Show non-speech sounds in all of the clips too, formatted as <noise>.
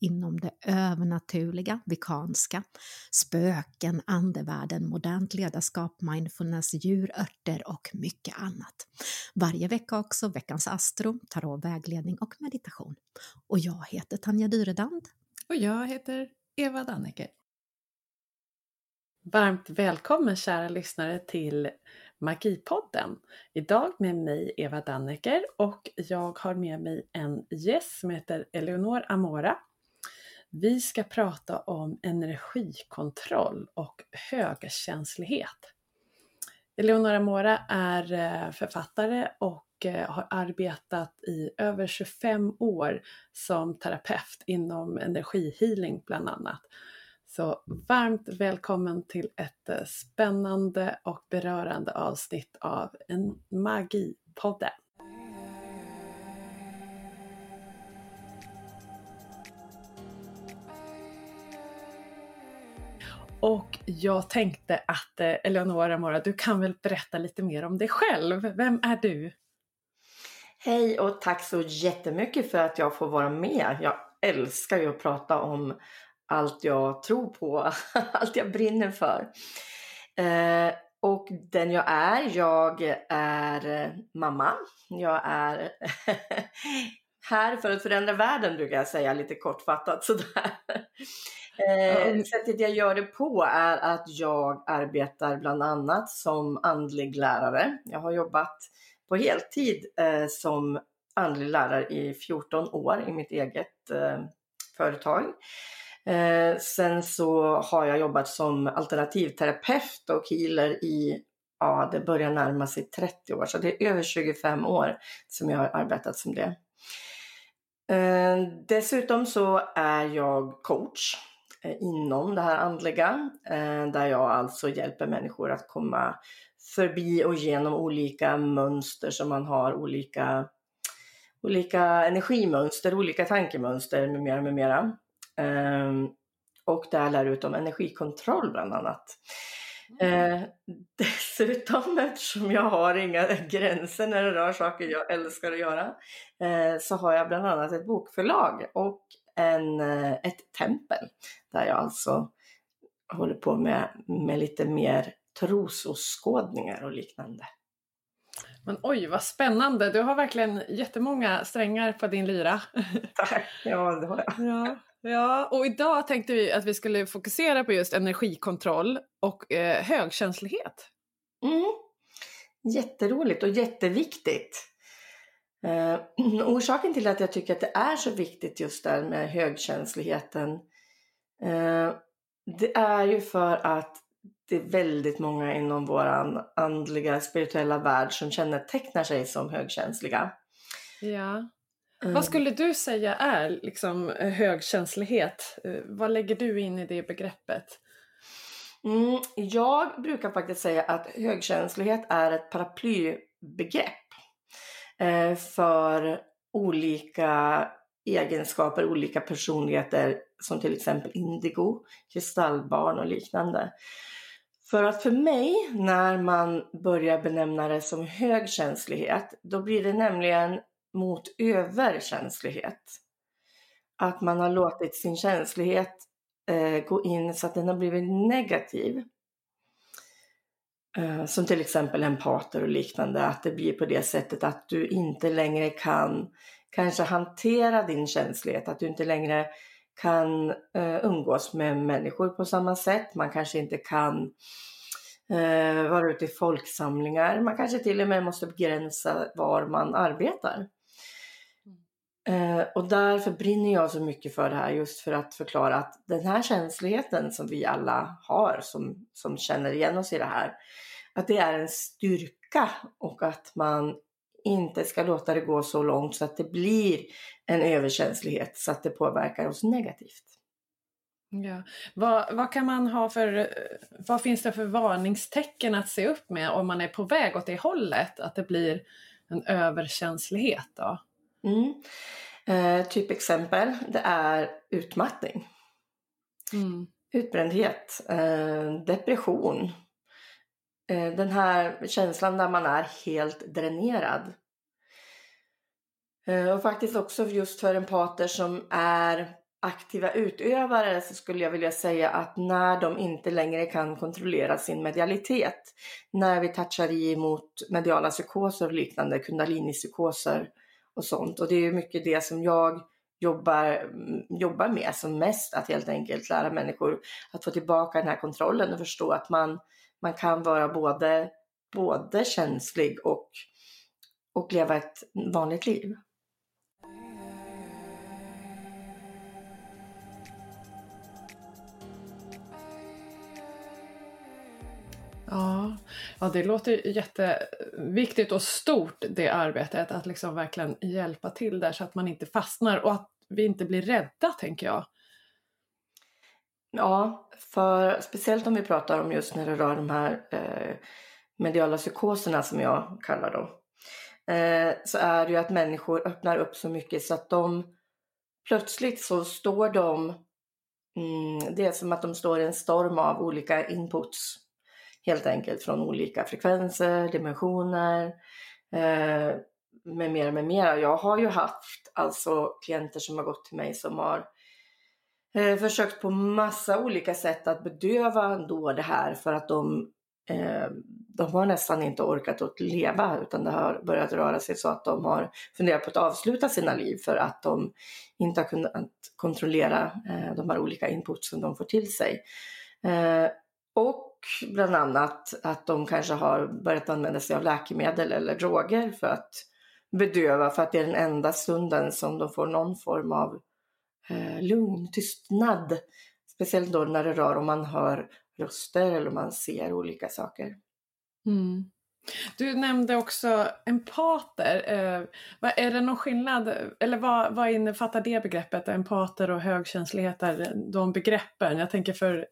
inom det övernaturliga, vikanska, spöken, andevärlden, modernt ledarskap, mindfulness, djur, örter och mycket annat. Varje vecka också veckans astro, tarot, vägledning och meditation. Och jag heter Tanja Dyredand. Och jag heter Eva Danneke. Varmt välkommen kära lyssnare till Magipodden. Idag med mig Eva Danneker och jag har med mig en gäst som heter Eleonor Amora vi ska prata om energikontroll och högkänslighet. Eleonora Mora är eh, författare och eh, har arbetat i över 25 år som terapeut inom energihealing bland annat. Så varmt välkommen till ett eh, spännande och berörande avsnitt av en Magipodden. Och jag tänkte att eh, Eleonora Mora, du kan väl berätta lite mer om dig själv. Vem är du? Hej och tack så jättemycket för att jag får vara med. Jag älskar ju att prata om allt jag tror på, <laughs> allt jag brinner för. Eh, och den jag är, jag är eh, mamma. Jag är <laughs> här för att förändra världen brukar jag säga lite kortfattat sådär. Eh, sättet jag gör det på är att jag arbetar bland annat som andlig lärare. Jag har jobbat på heltid eh, som andlig lärare i 14 år i mitt eget eh, företag. Eh, sen så har jag jobbat som alternativterapeut och healer i, ja det börjar närma sig 30 år, så det är över 25 år som jag har arbetat som det. Eh, dessutom så är jag coach inom det här andliga. Eh, där jag alltså hjälper människor att komma förbi och genom olika mönster som man har, olika, olika energimönster, olika tankemönster med mera, med mera. Ehm, och där lär ut om energikontroll bland annat. Mm. Eh, <laughs> dessutom, eftersom jag har inga gränser när det rör saker jag älskar att göra, eh, så har jag bland annat ett bokförlag och en, eh, ett tempel där jag alltså håller på med, med lite mer trosåskådningar och liknande. Men oj vad spännande! Du har verkligen jättemånga strängar på din lyra. <laughs> Tack! Ja, det har jag. Ja, ja, och idag tänkte vi att vi skulle fokusera på just energikontroll och eh, högkänslighet. Mm. Jätteroligt och jätteviktigt. Eh, <clears throat> orsaken till att jag tycker att det är så viktigt just där med högkänsligheten eh, det är ju för att det är väldigt många inom våran andliga spirituella värld som kännetecknar sig som högkänsliga. Ja. Mm. Vad skulle du säga är liksom högkänslighet? Eh, vad lägger du in i det begreppet? Mm, jag brukar faktiskt säga att högkänslighet är ett paraplybegrepp. Eh, för olika egenskaper, olika personligheter som till exempel indigo, kristallbarn och liknande. För att för mig, när man börjar benämna det som hög känslighet, då blir det nämligen mot överkänslighet. Att man har låtit sin känslighet eh, gå in så att den har blivit negativ. Eh, som till exempel empater och liknande, att det blir på det sättet att du inte längre kan kanske hantera din känslighet, att du inte längre kan uh, umgås med människor på samma sätt. Man kanske inte kan uh, vara ute i folksamlingar. Man kanske till och med måste begränsa var man arbetar. Uh, och därför brinner jag så mycket för det här just för att förklara att den här känsligheten som vi alla har som, som känner igen oss i det här att det är en styrka och att man inte ska låta det gå så långt så att det blir en överkänslighet så att det påverkar oss negativt. Ja. Vad, vad kan man ha för, vad finns det för varningstecken att se upp med om man är på väg åt det hållet? Att det blir en överkänslighet då? Mm. Eh, typexempel, det är utmattning. Mm. Utbrändhet, eh, depression. Eh, den här känslan där man är helt dränerad. Eh, och faktiskt också just för empater som är aktiva utövare så skulle jag vilja säga att när de inte längre kan kontrollera sin medialitet, när vi touchar i mot mediala psykoser och liknande, kundalini-psykoser och sånt. Och det är mycket det som jag jobbar, mm, jobbar med som mest, att helt enkelt lära människor att få tillbaka den här kontrollen och förstå att man, man kan vara både, både känslig och, och leva ett vanligt liv. Ja, ja, det låter jätteviktigt och stort det arbetet att liksom verkligen hjälpa till där så att man inte fastnar och att vi inte blir rädda tänker jag. Ja, för speciellt om vi pratar om just när det rör de här eh, mediala psykoserna som jag kallar dem. Eh, så är det ju att människor öppnar upp så mycket så att de plötsligt så står de, mm, det är som att de står i en storm av olika inputs helt enkelt från olika frekvenser, dimensioner eh, med mera, med mera. Jag har ju haft alltså klienter som har gått till mig som har eh, försökt på massa olika sätt att bedöva då det här för att de, eh, de har nästan inte orkat att leva utan det har börjat röra sig så att de har funderat på att avsluta sina liv för att de inte har kunnat kontrollera eh, de här olika inputsen de får till sig. Eh, och bland annat att de kanske har börjat använda sig av läkemedel eller droger för att bedöva för att det är den enda stunden som de får någon form av eh, lugn, tystnad. Speciellt då när det rör om man hör röster eller man ser olika saker. Mm. Du nämnde också empater. Eh, är det någon skillnad, eller vad, vad innefattar det begreppet, empater och högkänslighet, de begreppen? Jag tänker för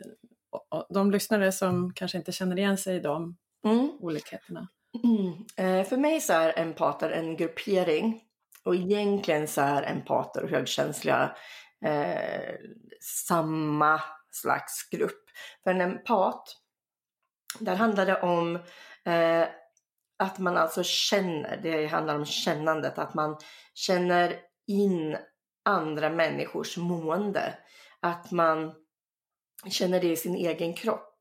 de lyssnare som kanske inte känner igen sig i de mm. olikheterna? Mm. Eh, för mig så är empater en gruppering och egentligen så är empater och högkänsliga eh, samma slags grupp. För en empat, där handlar det om eh, att man alltså känner, det handlar om kännandet, att man känner in andra människors mående. Att man känner det i sin egen kropp.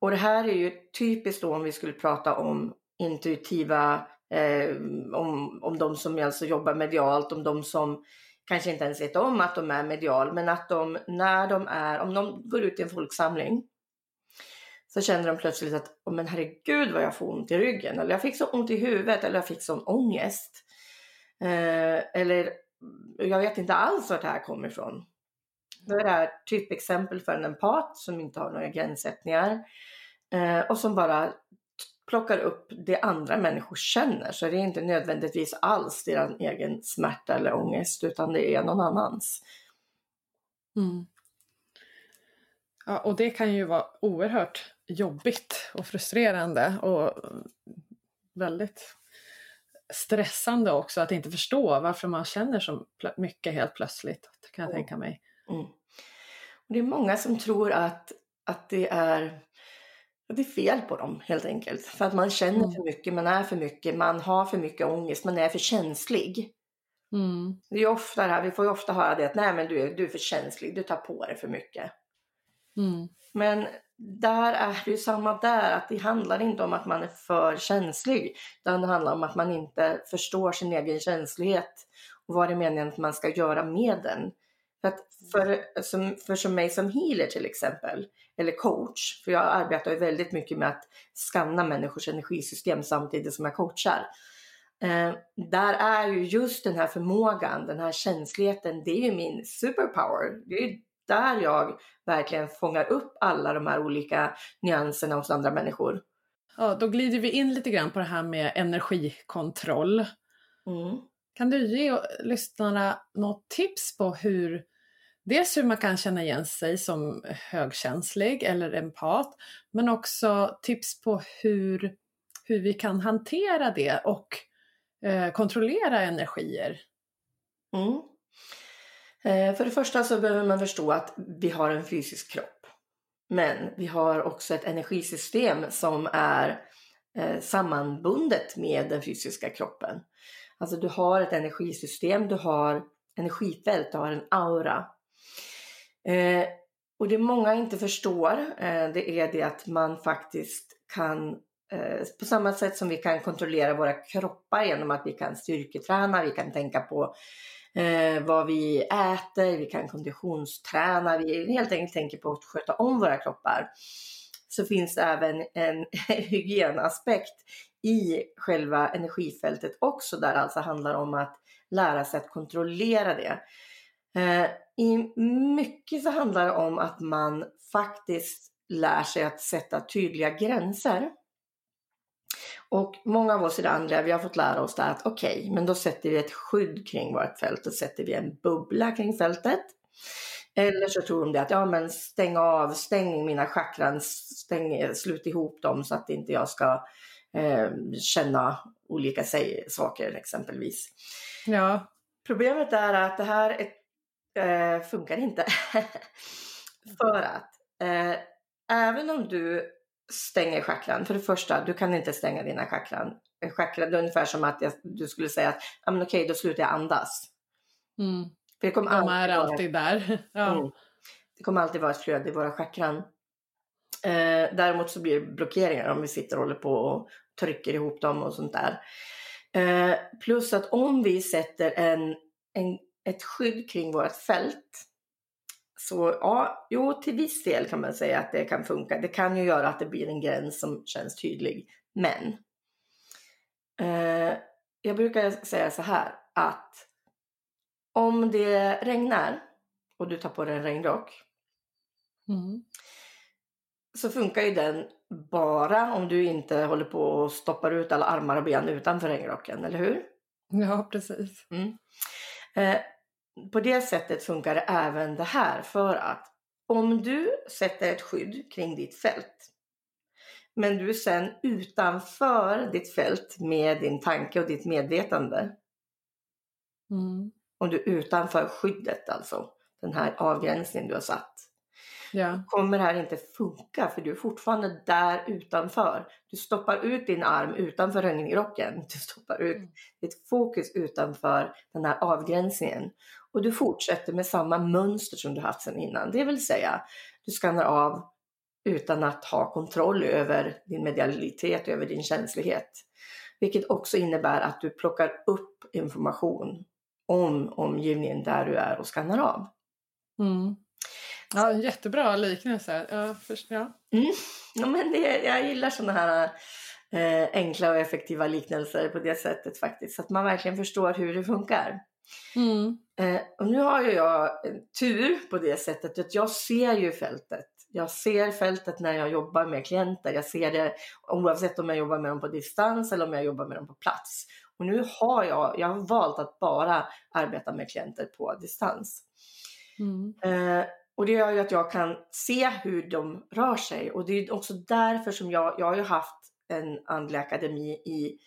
Och det här är ju typiskt då om vi skulle prata om intuitiva, eh, om, om de som alltså jobbar medialt, om de som kanske inte ens vet om att de är medial, men att de när de är, om de går ut i en folksamling så känner de plötsligt att, oh, men herregud vad jag får ont i ryggen, eller jag fick så ont i huvudet, eller jag fick sån ångest. Eh, eller jag vet inte alls vart det här kommer ifrån. Det är typexempel för en empat som inte har några gränssättningar eh, och som bara plockar upp det andra människor känner. Så det är inte nödvändigtvis alls deras egen smärta eller ångest utan det är någon annans. Mm. Ja, och det kan ju vara oerhört jobbigt och frustrerande och väldigt stressande också att inte förstå varför man känner så mycket helt plötsligt, kan jag tänka mig. Mm. Och det är många som tror att, att det är det är fel på dem helt enkelt. För att man känner mm. för mycket, man är för mycket, man har för mycket ångest, man är för känslig. Mm. Det är ofta här, vi får ju ofta höra det att nej men du är, du är för känslig, du tar på dig för mycket. Mm. Men där är det ju samma där, att det handlar inte om att man är för känslig, utan det handlar om att man inte förstår sin egen känslighet och vad det är meningen att man ska göra med den. För, att för, som, för som mig som healer till exempel, eller coach, för jag arbetar ju väldigt mycket med att skanna människors energisystem samtidigt som jag coachar. Eh, där är ju just den här förmågan, den här känsligheten, det är ju min superpower. Det är ju där jag verkligen fångar upp alla de här olika nyanserna hos andra människor. Ja, då glider vi in lite grann på det här med energikontroll. Mm. Kan du ge lyssnarna något tips på hur dels hur man kan känna igen sig som högkänslig eller empat, men också tips på hur, hur vi kan hantera det och eh, kontrollera energier? Mm. Eh, för det första så behöver man förstå att vi har en fysisk kropp. Men vi har också ett energisystem som är eh, sammanbundet med den fysiska kroppen. Alltså du har ett energisystem, du har energifält, du har en aura. Eh, och det många inte förstår, eh, det är det att man faktiskt kan, eh, på samma sätt som vi kan kontrollera våra kroppar genom att vi kan styrketräna, vi kan tänka på eh, vad vi äter, vi kan konditionsträna, vi helt enkelt tänker på att sköta om våra kroppar. Så finns det även en <laughs> hygienaspekt i själva energifältet också där det alltså handlar om att lära sig att kontrollera det. Eh, I mycket så handlar det om att man faktiskt lär sig att sätta tydliga gränser. Och många av oss i det andra, vi har fått lära oss där att okej, okay, men då sätter vi ett skydd kring vårt fält och sätter vi en bubbla kring fältet. Eller så tror de det att ja men stäng av, stäng mina chakran, stäng, slut ihop dem så att inte jag ska eh, känna olika saker exempelvis. Ja. Problemet är att det här är, eh, funkar inte. <laughs> För att eh, även om du stänger chakran, för det första, du kan inte stänga dina chakran. chakran det är ungefär som att jag, du skulle säga att ja, men okej, då slutar jag andas. Mm. För det kommer De alltid är alltid vara, där. <laughs> ja. mm, det kommer alltid vara ett flöde i våra chakran. Eh, däremot så blir det blockeringar om vi sitter och håller på och trycker ihop dem och sånt där. Eh, plus att om vi sätter en, en, ett skydd kring vårt fält så ja, jo, till viss del kan man säga att det kan funka. Det kan ju göra att det blir en gräns som känns tydlig. Men eh, jag brukar säga så här att om det regnar och du tar på dig en regnrock mm. så funkar ju den bara om du inte håller på och stoppar ut alla armar och ben utanför regnrocken, eller hur? Ja, precis. Mm. Eh, på det sättet funkar det även det här för att om du sätter ett skydd kring ditt fält men du är sen utanför ditt fält med din tanke och ditt medvetande. Mm. Om du är utanför skyddet alltså, den här avgränsningen du har satt ja. kommer det här inte funka för du är fortfarande där utanför. Du stoppar ut din arm utanför regnrocken. Du stoppar ut mm. ditt fokus utanför den här avgränsningen. Och du fortsätter med samma mönster som du haft sedan innan. Det vill säga, du skannar av utan att ha kontroll över din medialitet, över din känslighet. Vilket också innebär att du plockar upp information om omgivningen där du är och skannar av. Mm. Ja, en jättebra liknelse. Ja, först, ja. Mm. ja men det, jag gillar sådana här eh, enkla och effektiva liknelser på det sättet faktiskt. Så att man verkligen förstår hur det funkar. Mm. Eh, och nu har ju jag tur på det sättet att jag ser ju fältet. Jag ser fältet när jag jobbar med klienter. Jag ser det oavsett om jag jobbar med dem på distans eller om jag jobbar med dem på plats. Och nu har jag, jag har valt att bara arbeta med klienter på distans. Mm. Eh, och det gör ju att jag kan se hur de rör sig och det är också därför som jag, jag har ju haft en andlig akademi i,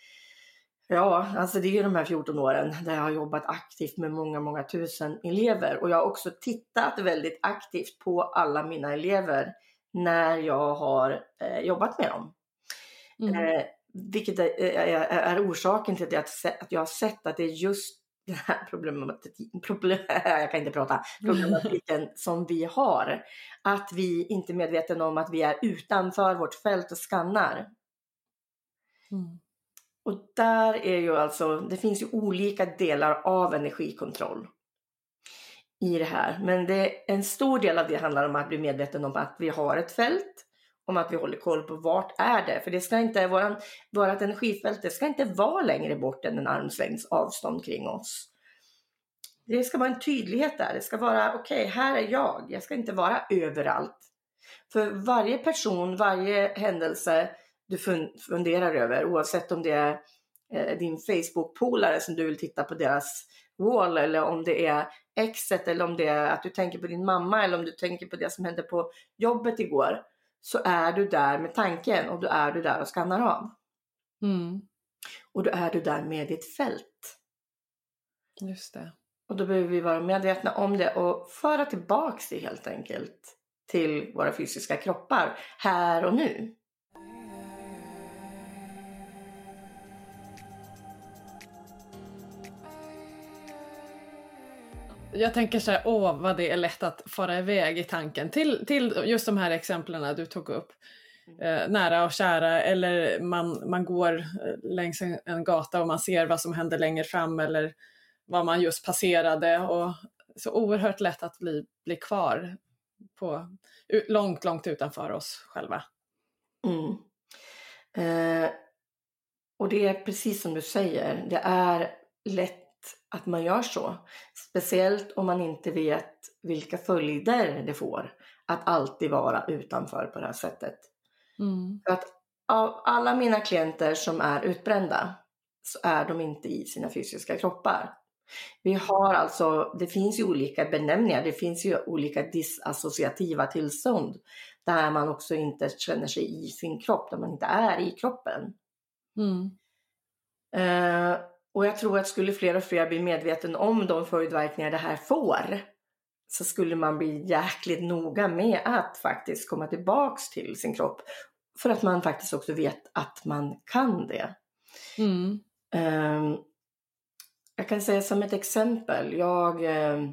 ja, alltså det är ju de här 14 åren där jag har jobbat aktivt med många, många tusen elever och jag har också tittat väldigt aktivt på alla mina elever när jag har eh, jobbat med dem. Mm. Eh, vilket är, är, är, orsaken till att jag, att jag har sett att det är just den här problematiken, problem, <laughs> jag kan inte prata, problematiken <laughs> som vi har. Att vi inte är medvetna om att vi är utanför vårt fält och skannar. Mm. Och där är ju alltså, det finns ju olika delar av energikontroll i det här. Men det, en stor del av det handlar om att bli medveten om att vi har ett fält om att vi håller koll på vart är det? För det ska inte, våran, vårat energifält, det ska inte vara längre bort än en armslängds avstånd kring oss. Det ska vara en tydlighet där. Det ska vara, okej, okay, här är jag. Jag ska inte vara överallt. För varje person, varje händelse du funderar över, oavsett om det är eh, din Facebook-polare som du vill titta på deras wall eller om det är exet eller om det är att du tänker på din mamma eller om du tänker på det som hände på jobbet igår så är du där med tanken och då är du där och skannar av. Mm. Och då är du där med ditt fält. Just det. Och då behöver vi vara medvetna om det och föra tillbaks det helt enkelt till våra fysiska kroppar här och nu. Jag tänker så här, åh vad det är lätt att fara iväg i tanken till, till just de här exemplen du tog upp. Eh, nära och kära eller man, man går eh, längs en, en, gata och man ser vad som händer längre fram eller vad man just passerade och så oerhört lätt att bli, bli kvar på, långt, långt utanför oss själva. Mm. Eh, och det är precis som du säger, det är lätt att man gör så. Speciellt om man inte vet vilka följder det får att alltid vara utanför på det här sättet. Mm. För att av alla mina klienter som är utbrända så är de inte i sina fysiska kroppar. Vi har alltså, det finns ju olika benämningar, det finns ju olika disassociativa tillstånd där man också inte känner sig i sin kropp, där man inte är i kroppen. Mm. Uh, och jag tror att skulle fler och fler bli medveten om de följdverkningar det här får så skulle man bli jäkligt noga med att faktiskt komma tillbaks till sin kropp. För att man faktiskt också vet att man kan det. Mm. Um, jag kan säga som ett exempel. Jag, uh,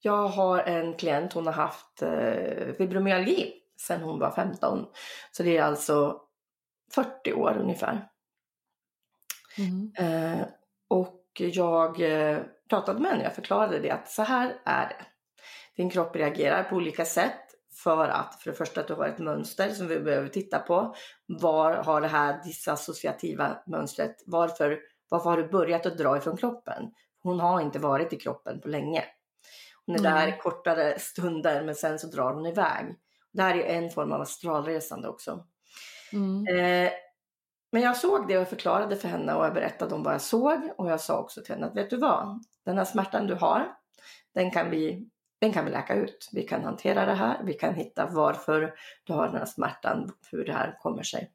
jag har en klient, hon har haft uh, fibromyalgi sedan hon var 15. Så det är alltså 40 år ungefär. Mm. Eh, och jag eh, pratade med henne, jag förklarade det att så här är det. Din kropp reagerar på olika sätt för att för det första att du har ett mönster som vi behöver titta på. Var har det här disassociativa mönstret, varför, varför har du börjat att dra ifrån kroppen? Hon har inte varit i kroppen på länge. Hon är mm. där kortare stunder men sen så drar hon iväg. Det här är en form av astralresande också. Mm. Eh, men jag såg det och förklarade för henne och jag berättade om vad jag såg och jag sa också till henne att vet du vad, den här smärtan du har, den kan vi, den kan vi läka ut. Vi kan hantera det här, vi kan hitta varför du har den här smärtan, hur det här kommer sig.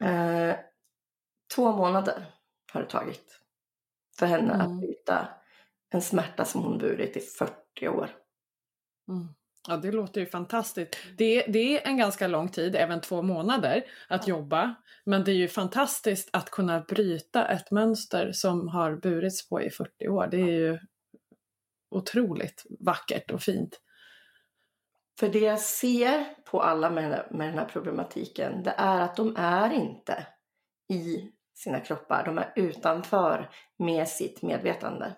Eh, två månader har det tagit för henne mm. att byta en smärta som hon burit i 40 år. Mm. Ja, det låter ju fantastiskt. Det, det är en ganska lång tid, även två månader, att jobba. Men det är ju fantastiskt att kunna bryta ett mönster som har burits på i 40 år. Det är ju otroligt vackert och fint. För det jag ser på alla med, med den här problematiken, det är att de är inte i sina kroppar. De är utanför med sitt medvetande.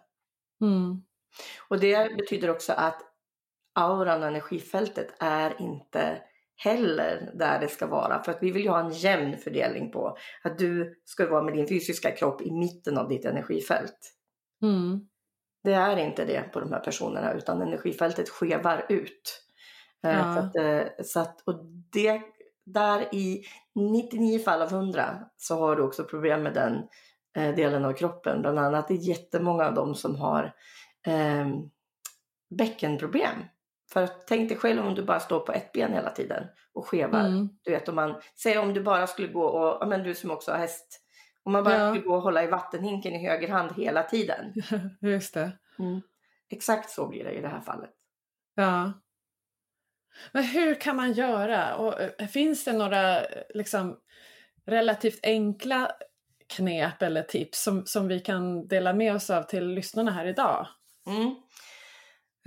Mm. Och det betyder också att auran och energifältet är inte heller där det ska vara. För att vi vill ju ha en jämn fördelning på att du ska vara med din fysiska kropp i mitten av ditt energifält. Mm. Det är inte det på de här personerna utan energifältet skevar ut. Eh, ja. Så, att, eh, så att, och det, där i 99 fall av 100 så har du också problem med den eh, delen av kroppen. Bland annat det är jättemånga av dem som har eh, bäckenproblem. För tänk dig själv om du bara står på ett ben hela tiden och skevar. Mm. Du vet om man, säg om du bara skulle gå och, men du som också har häst, om man bara ja. skulle gå och hålla i vattenhinken i höger hand hela tiden. <laughs> Just det. Mm. Exakt så blir det i det här fallet. Ja. Men hur kan man göra? Och, eh, finns det några liksom, relativt enkla knep eller tips som, som vi kan dela med oss av till lyssnarna här idag? Mm.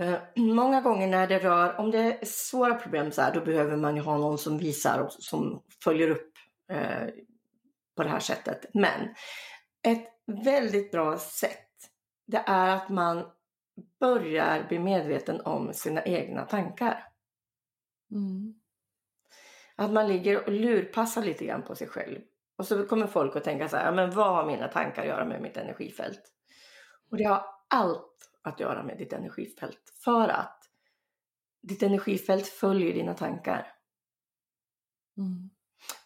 Eh, många gånger när det rör, om det är svåra problem så här, då behöver man ju ha någon som visar och som följer upp eh, på det här sättet. Men ett väldigt bra sätt, det är att man börjar bli medveten om sina egna tankar. Mm. Att man ligger och lurpassar lite grann på sig själv. Och så kommer folk att tänka så här, men vad har mina tankar att göra med mitt energifält? Och det har allt att göra med ditt energifält. För att ditt energifält följer dina tankar. Mm.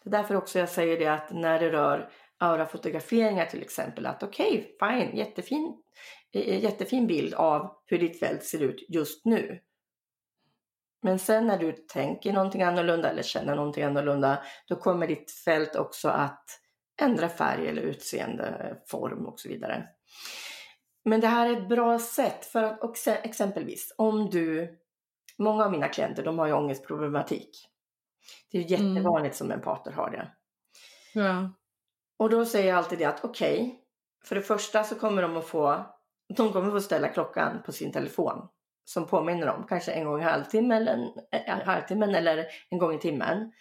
Det är därför också jag säger det att när det rör aurafotograferingar till exempel att okej, okay, fine, jättefin, eh, jättefin bild av hur ditt fält ser ut just nu. Men sen när du tänker någonting annorlunda eller känner någonting annorlunda, då kommer ditt fält också att ändra färg eller utseende, form och så vidare. Men det här är ett bra sätt för att också, exempelvis om du, många av mina klienter de har ju ångestproblematik. Det är jättevanligt mm. som empater har det. Ja. Och då säger jag alltid det att okej, okay, för det första så kommer de att få, de kommer få ställa klockan på sin telefon som påminner om, kanske en gång i halvtimmen eller, en, halvtimmen eller en gång i timmen.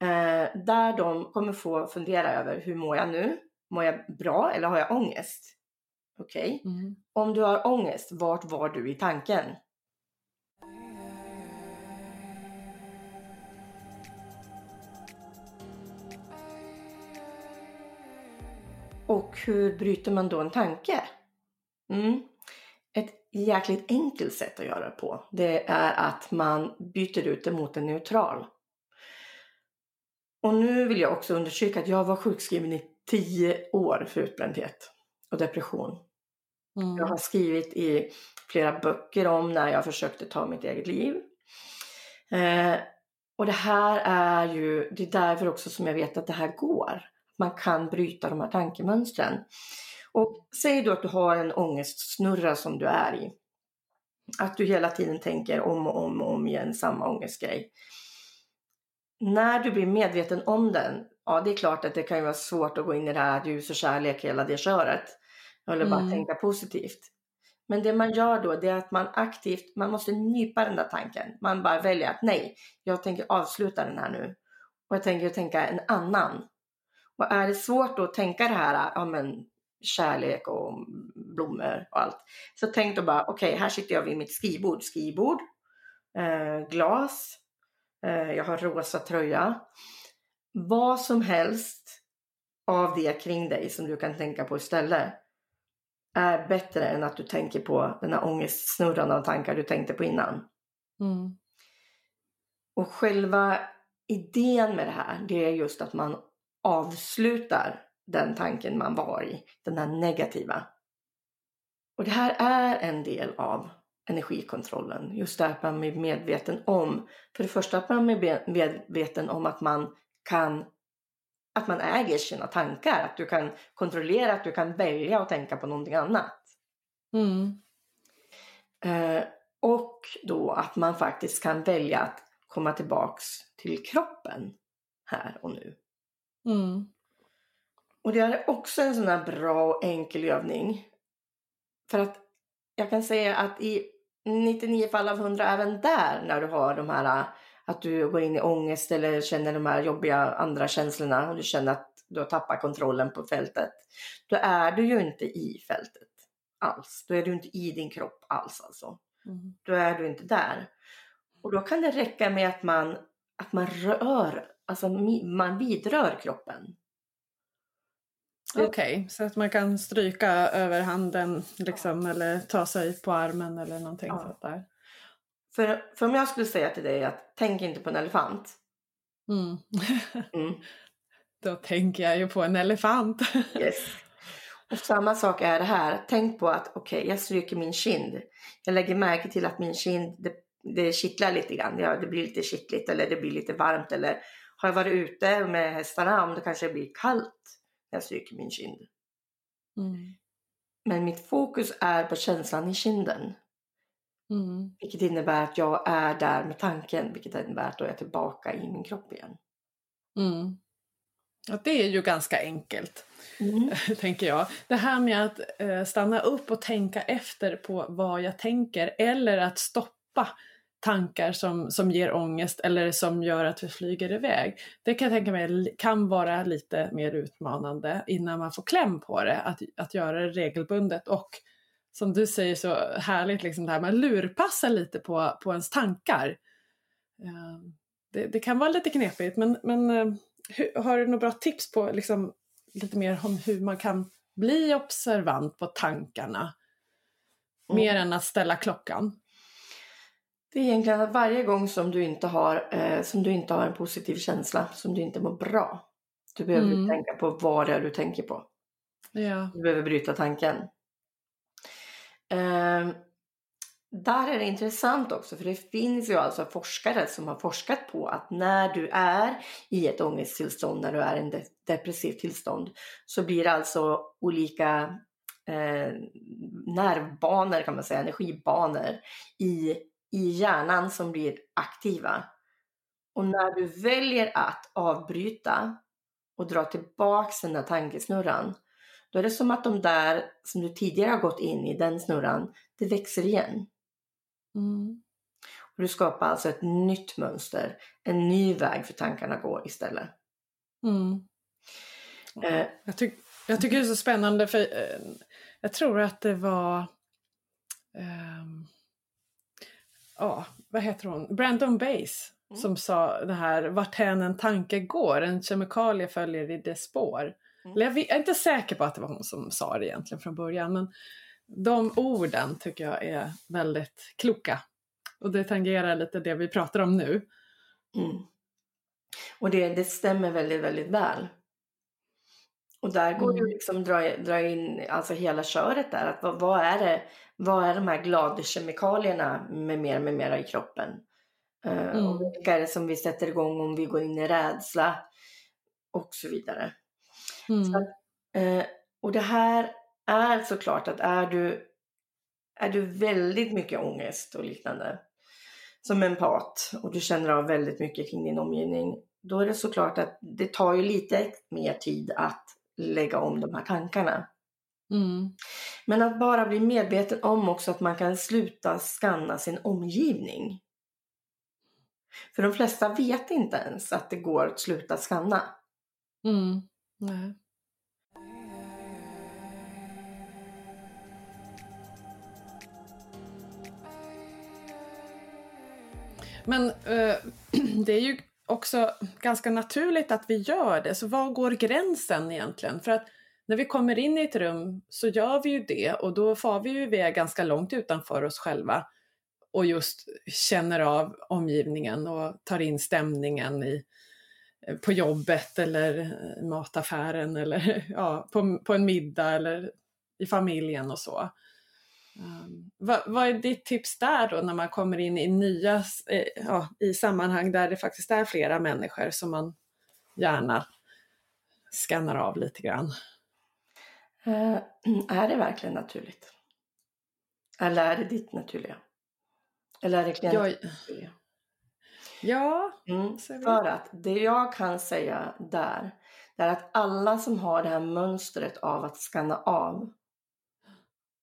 Eh, där de kommer få fundera över hur mår jag nu? Mår jag bra eller har jag ångest? Okej, okay. mm. om du har ångest, vart var du i tanken? Och hur bryter man då en tanke? Mm. Ett jäkligt enkelt sätt att göra det på, det är att man byter ut det mot en neutral. Och nu vill jag också undersöka att jag var sjukskriven i tio år för utbrändhet och depression. Mm. Jag har skrivit i flera böcker om när jag försökte ta mitt eget liv. Eh, och det här är ju, det är därför också som jag vet att det här går. Man kan bryta de här tankemönstren. Och säg då att du har en ångestsnurra som du är i. Att du hela tiden tänker om och om och om igen samma ångestgrej. När du blir medveten om den, ja det är klart att det kan ju vara svårt att gå in i det här ljus och kärlek hela det köret. Eller bara mm. tänka positivt. Men det man gör då det är att man aktivt, man måste nypa den där tanken. Man bara väljer att nej, jag tänker avsluta den här nu. Och jag tänker tänka en annan. Och är det svårt då att tänka det här, ja men kärlek och blommor och allt. Så tänk då bara, okej okay, här sitter jag vid mitt skrivbord, skrivbord, eh, glas, eh, jag har rosa tröja. Vad som helst av det kring dig som du kan tänka på istället är bättre än att du tänker på den här ångestsnurran av tankar du tänkte på innan. Mm. Och själva idén med det här, det är just att man avslutar den tanken man var i, den här negativa. Och det här är en del av energikontrollen, just det att man är medveten om, för det första att man är medveten om att man kan att man äger sina tankar, att du kan kontrollera, att du kan välja att tänka på någonting annat. Mm. Eh, och då att man faktiskt kan välja att komma tillbaks till kroppen här och nu. Mm. Och det är också en sån här bra och enkel övning. För att jag kan säga att i 99 fall av 100 även där när du har de här att du går in i ångest eller känner de här jobbiga andra känslorna och du känner att du har tappat kontrollen på fältet. Då är du ju inte i fältet alls. Då är du inte i din kropp alls alltså. Mm. Då är du inte där. Och då kan det räcka med att man, att man rör, alltså man vidrör kroppen. Okej, okay, så att man kan stryka över handen liksom, ja. eller ta sig på armen eller någonting ja. sånt där. För, för om jag skulle säga till dig att tänk inte på en elefant. Mm. mm. <laughs> Då tänker jag ju på en elefant. <laughs> yes. Och samma sak är det här. Tänk på att okej, okay, jag stryker min kind. Jag lägger märke till att min kind, det, det kittlar lite grann. Ja, det blir lite kittligt eller det blir lite varmt. Eller har jag varit ute med hästarna, om det kanske blir kallt när jag stryker min kind. Mm. Men mitt fokus är på känslan i kinden. Mm. Vilket innebär att jag är där med tanken, vilket innebär att då är jag tillbaka i min kropp igen. Mm. Ja, det är ju ganska enkelt, mm. <laughs> tänker jag. Det här med att eh, stanna upp och tänka efter på vad jag tänker eller att stoppa tankar som, som ger ångest eller som gör att vi flyger iväg. Det kan jag tänka mig kan vara lite mer utmanande innan man får kläm på det, att, att göra det regelbundet och som du säger så härligt, liksom det här, man lurpassar lite på, på ens tankar. Eh, det, det kan vara lite knepigt men, men eh, hur, har du några bra tips på liksom, lite mer om hur man kan bli observant på tankarna? Mm. Mer än att ställa klockan. Det är egentligen att varje gång som du inte har, eh, som du inte har en positiv känsla, som du inte mår bra, du behöver mm. tänka på vad det är du tänker på. Ja. Du behöver bryta tanken. Eh, där är det intressant också för det finns ju alltså forskare som har forskat på att när du är i ett ångesttillstånd, när du är i ett depressivt tillstånd så blir det alltså olika eh, nervbanor kan man säga, energibanor i, i hjärnan som blir aktiva. Och när du väljer att avbryta och dra tillbaks den där tankesnurran då är det som att de där som du tidigare har gått in i, den snurran, det växer igen. Mm. Och du skapar alltså ett nytt mönster, en ny väg för tankarna att gå istället. Mm. Eh, jag, tyck, jag, tycker det är så spännande för eh, jag tror att det var eh, ja, vad heter hon, Brandon Bass mm. som sa det här, vart hän en tanke går, en kemikalie följer i dess spår. Mm. Jag är inte säker på att det var hon som sa det egentligen från början, men de orden tycker jag är väldigt kloka. Och det tangerar lite det vi pratar om nu. Mm. Och det, det stämmer väldigt, väldigt väl. Och där går mm. det liksom dra, dra in alltså hela köret där. Att vad, vad, är det, vad är de här gladkemikalierna med mer med mera i kroppen? Uh, mm. Och vilka är det som vi sätter igång om vi går in i rädsla? Och så vidare. Mm. Så att, uh, och det här är såklart att är du, är du väldigt mycket ångest och liknande som empat och du känner av väldigt mycket kring din omgivning, då är det såklart att det tar ju lite mer tid att lägga om de här tankarna. Mm. Men att bara bli medveten om också att man kan sluta skanna sin omgivning. För de flesta vet inte ens att det går att sluta skanna. Mm. Nej. Men eh, <clears throat> det är ju också ganska naturligt att vi gör det, så var går gränsen egentligen? För att när vi kommer in i ett rum så gör vi ju det och då far vi ju iväg ganska långt utanför oss själva och just känner av omgivningen och tar in stämningen i, på jobbet eller i mataffären eller <laughs> ja, på, på en middag eller i familjen och så. Um, vad, vad, är ditt tips där då när man kommer in i nya, eh, ja, i sammanhang där det faktiskt är flera människor som man gärna skannar av lite grann? Uh, <clears throat> är det verkligen naturligt? Eller är det ditt naturliga? Eller är det klientens naturliga? Ja, mm, för att det jag kan säga där, det är att alla som har det här mönstret av att skanna av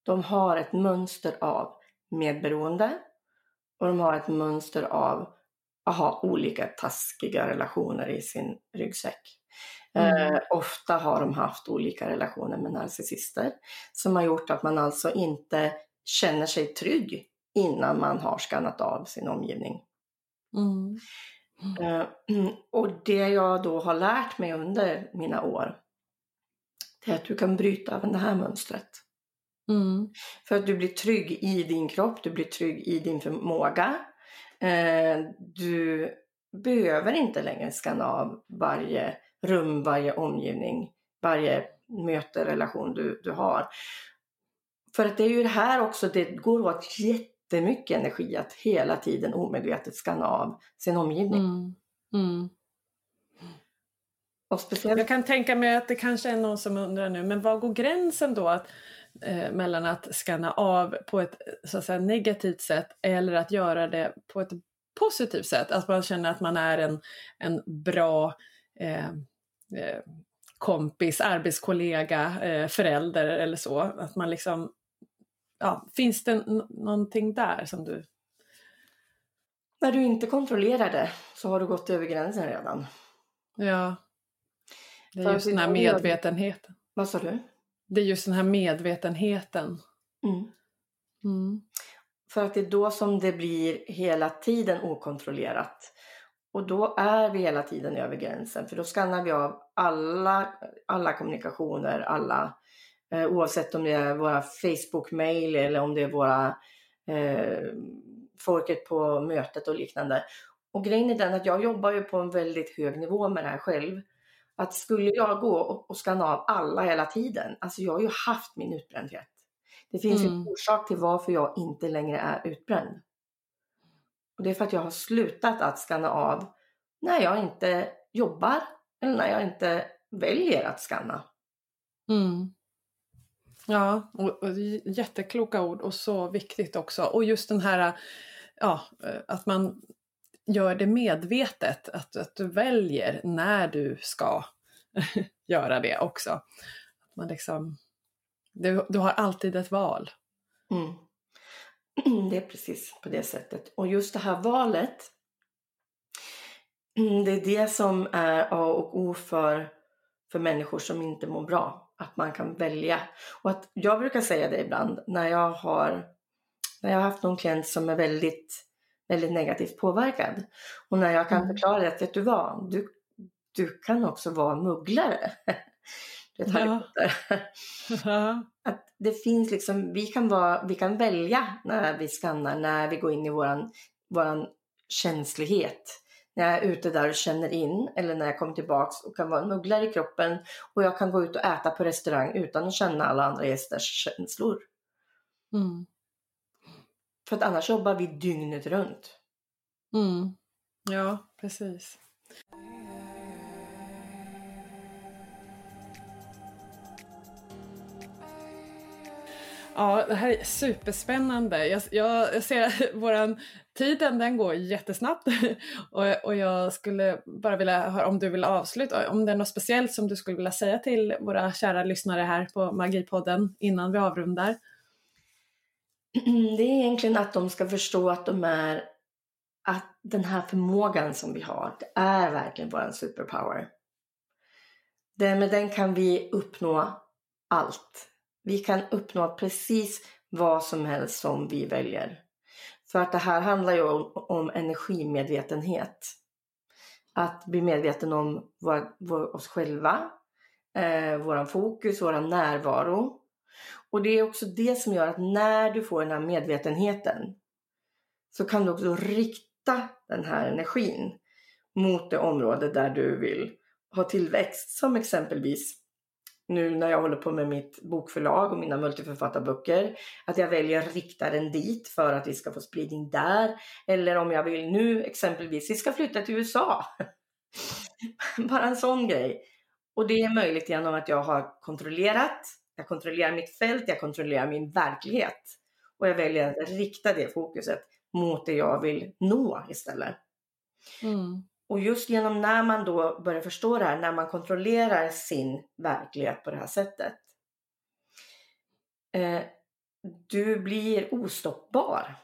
de har ett mönster av medberoende och de har ett mönster av att ha olika taskiga relationer i sin ryggsäck. Mm. Eh, ofta har de haft olika relationer med narcissister som har gjort att man alltså inte känner sig trygg innan man har skannat av sin omgivning. Mm. Mm. Eh, <clears throat> och det jag då har lärt mig under mina år, det är att du kan bryta även det här mönstret. Mm. För att du blir trygg i din kropp, du blir trygg i din förmåga. Eh, du behöver inte längre skanna av varje rum, varje omgivning, varje möte, relation du, du har. För att det är ju det här också, det går åt jättemycket energi att hela tiden omedvetet skanna av sin omgivning. Mm. Mm. Och speciellt... Jag kan tänka mig att det kanske är någon som undrar nu, men var går gränsen då? Att eh, mellan att skanna av på ett så att säga, negativt sätt eller att göra det på ett positivt sätt. Att man känner att man är en, en bra eh, eh, kompis, arbetskollega, eh, förälder eller så. Att man liksom, ja, finns det någonting där som du... När du inte kontrollerar det så har du gått över gränsen redan. Ja. Det är just den här medvetenheten. Vad sa du? Det är just den här medvetenheten. Mm. Mm. För att det är då som det blir hela tiden okontrollerat. Och då är vi hela tiden över gränsen, för då skannar vi av alla, alla kommunikationer, alla, oavsett om det är våra Facebook-mail eller om det är våra eh, folket på mötet och liknande. Och grejen är den att jag jobbar ju på en väldigt hög nivå med det här själv. Att skulle jag gå och skanna av alla hela tiden, alltså jag har ju haft min utbrändhet. Det finns Mm. en orsak till varför jag inte längre är utbränd. Och det är för att jag har slutat att skanna av när jag inte jobbar eller när jag inte väljer att skanna. Mm. Ja, och, och jättekloka ord och så viktigt också. Och just den här, ja, eh, att man gör det medvetet, att, att du väljer när du ska <laughs> göra det också. Att man liksom, du, du har alltid ett val. Mm. <clears throat> Det är precis på det sättet. Och just det här valet, <clears throat> det är det som är A och O för, för människor som inte mår bra. Att man kan välja. Och att jag brukar säga det ibland när jag har, när jag har haft någon klient som är väldigt, väldigt negativt påverkad. Och när jag kan Mm. förklara att, vet du vad, du, du kan också vara mugglare. <laughs> Du vet, <laughs> Ja. Att det finns liksom, vi kan, vara, vi kan välja när vi skannar, när vi går in i våran, våran känslighet. När jag är ute där och känner in eller när jag kommer tillbaks och kan vara en mugglare i kroppen och jag kan gå ut och äta på restaurang utan att känna alla andra gästers känslor. Mm. För att annars jobbar vi dygnet runt. Mm. Ja, precis. Ja, det här är superspännande. Jag, jag, ser att <laughs> våran tiden den går jättesnabbt <laughs> och, och jag skulle bara vilja höra om du vill avsluta, om det är något speciellt som du skulle vilja säga till våra kära lyssnare här på Magipodden innan vi avrundar. <clears throat> Det är egentligen att de ska förstå att de är att den här förmågan som vi har, det är verkligen vår superpower. Det, med den kan vi uppnå allt. Vi kan uppnå precis vad som helst som vi väljer. För att det här handlar ju om, om energimedvetenhet. Att bli medveten om vår, vår, oss själva, eh, våran fokus, våran närvaro. Och det är också det som gör att när du får den här medvetenheten så kan du också rikta den här energin mot det område där du vill ha tillväxt. Som exempelvis nu när jag håller på med mitt bokförlag och mina multiförfattarböcker. Att jag väljer att rikta den dit för att vi ska få spridning där. Eller om jag vill nu exempelvis, vi ska flytta till USA. <laughs> Bara en sån grej. Och det är möjligt genom att jag har kontrollerat, jag kontrollerar mitt fält, jag kontrollerar min verklighet. Och jag väljer att rikta det fokuset mot det jag vill nå istället. Mm. Och just genom när man då börjar förstå det här, när man kontrollerar sin verklighet på det här sättet. Eh, du blir ostoppbar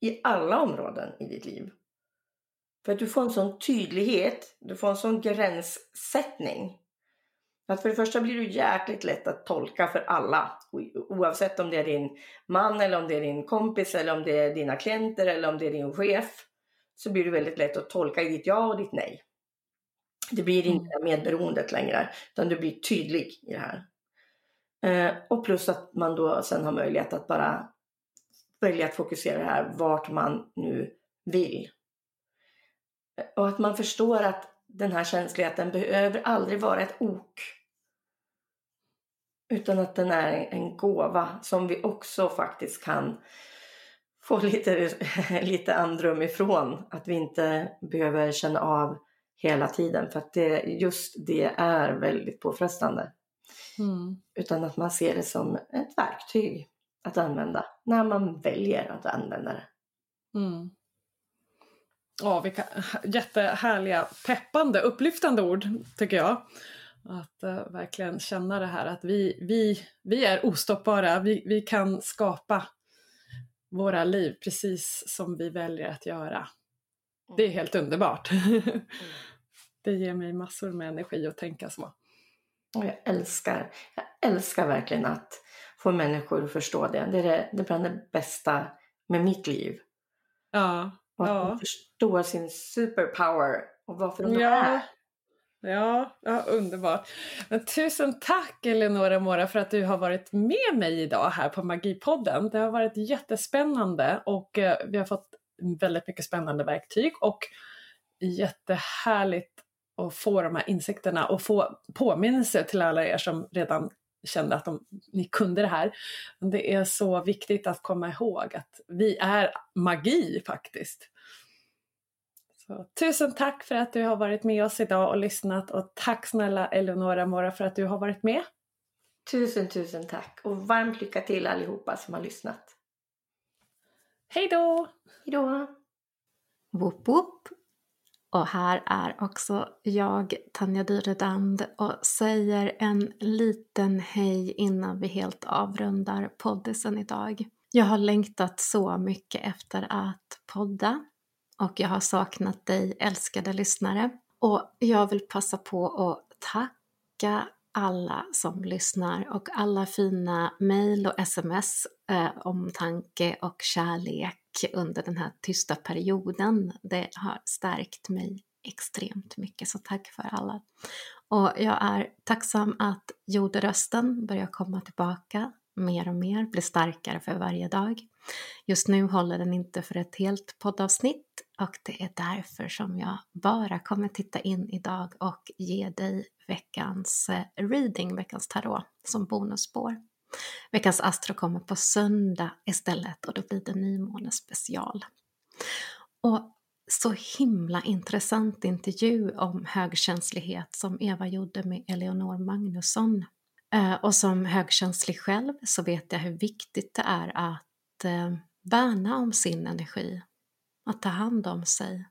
i alla områden i ditt liv. För att du får en sån tydlighet, du får en sån gränssättning. Att för det första blir du jäkligt lätt att tolka för alla. Oavsett om det är din man eller om det är din kompis eller om det är dina klienter eller om det är din chef. Så blir det väldigt lätt att tolka ditt ja och ditt nej. Det blir inte det här medberoendet längre, utan du blir tydlig i det här. Eh, och plus att man då sen har möjlighet att bara välja att fokusera det här vart man nu vill. Eh, Och att man förstår att den här känsligheten behöver aldrig vara ett ok. Utan att den är en gåva som vi också faktiskt kan få lite, <laughs> lite andrum ifrån. Att vi inte behöver känna av hela tiden. För att det, just det är väldigt påfrestande. Mm. Utan att man ser det som ett verktyg att använda när man väljer att använda det. Mm. Ja, vilka jättehärliga, peppande, upplyftande ord tycker jag. Att uh, verkligen känna det här att vi, vi, vi är ostoppbara, vi, vi kan skapa våra liv precis som vi väljer att göra. Det är helt underbart. det ger mig massor med energi att tänka så. Och jag älskar, jag älskar verkligen att få människor att förstå det. Det är det, det är bland det bästa med mitt liv. Ja, Och att Ja. de förstår sin superpower och varför de Ja. är. Ja, ja, underbart. Men tusen tack Eleonora Mora för att du har varit med mig idag här på Magipodden. Det har varit jättespännande och eh, vi har fått väldigt mycket spännande verktyg och jättehärligt att få de här insikterna och få påminnelse till alla er som redan kände att de, ni kunde det här. Men det är så viktigt att komma ihåg att vi är magi faktiskt. Så, tusen tack för att du har varit med oss idag och lyssnat och tack snälla Eleonora Mora för att du har varit med. Tusen, tusen tack och varmt lycka till allihopa som har lyssnat. Hej då! Hej då! Woop woop! Och här är också jag, Tanja Dyredand, och säger en liten hej innan vi helt avrundar poddisen idag. Jag har längtat så mycket efter att podda och jag har saknat dig älskade lyssnare. Och jag vill passa på att tacka alla som lyssnar och alla fina mejl och sms eh, omtanke och kärlek under den här tysta perioden. Det har stärkt mig extremt mycket, så tack för alla. Och jag är tacksam att jorderösten börjar komma tillbaka mer och mer, blir starkare för varje dag. Just nu håller den inte för ett helt poddavsnitt och det är därför som jag bara kommer titta in idag och ge dig veckans eh, reading, veckans tarot, som bonusspår. Veckans astro kommer på söndag istället och då blir det nymåne special. Och så himla intressant intervju om högkänslighet som Eva gjorde med Eleonor Magnusson. Eh, och som högkänslig själv så vet jag hur viktigt det är att eh, värna om sin energi, att ta hand om sig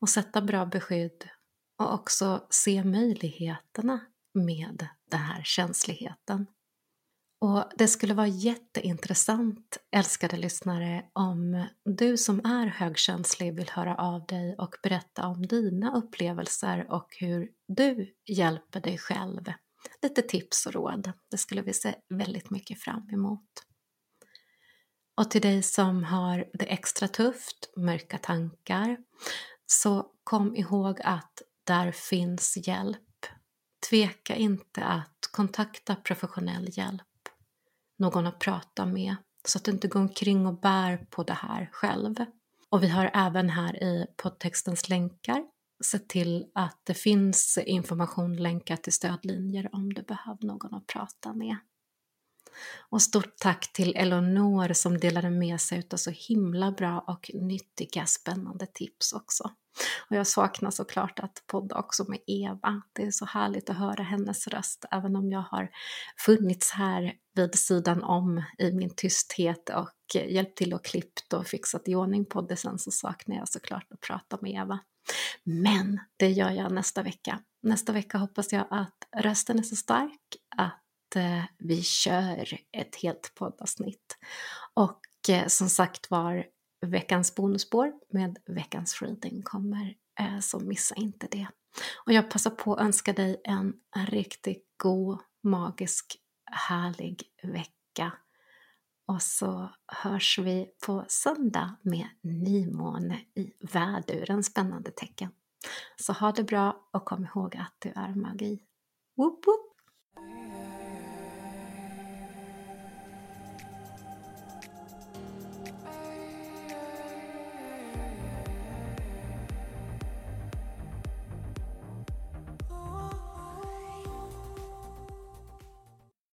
och sätta bra beskydd och också se möjligheterna med den här känsligheten. Och det skulle vara jätteintressant, älskade lyssnare, om du som är högkänslig vill höra av dig och berätta om dina upplevelser och hur du hjälper dig själv. Lite tips och råd, det skulle vi se väldigt mycket fram emot. Och till dig som har det extra tufft, mörka tankar, så kom ihåg att där finns hjälp. Tveka inte att kontakta professionell hjälp någon att prata med så att du inte går omkring och bär på det här själv. Och vi har även här i poddtextens länkar sett till att det finns information länkat till stödlinjer om du behöver någon att prata med. Och stort tack till Eleonor som delade med sig av så himla bra och nyttiga spännande tips också. Och jag saknar såklart att podda också med Eva. Det är så härligt att höra hennes röst, även om jag har funnits här vid sidan om i min tysthet och hjälpt till och klippt och fixat i ordning podden sen så saknar jag såklart att prata med Eva. Men det gör jag nästa vecka. Nästa vecka hoppas jag att rösten är så stark att Eh, vi kör ett helt poddavsnitt. Och eh, som sagt var, veckans bonusspår med veckans reading kommer, eh, så missa inte det. Och jag passar på att önska dig en, en riktigt god, magisk, härlig vecka. Och så hörs vi på söndag med nymåne i väduren, spännande tecken. Så ha det bra och kom ihåg att du är magi. Woop woop!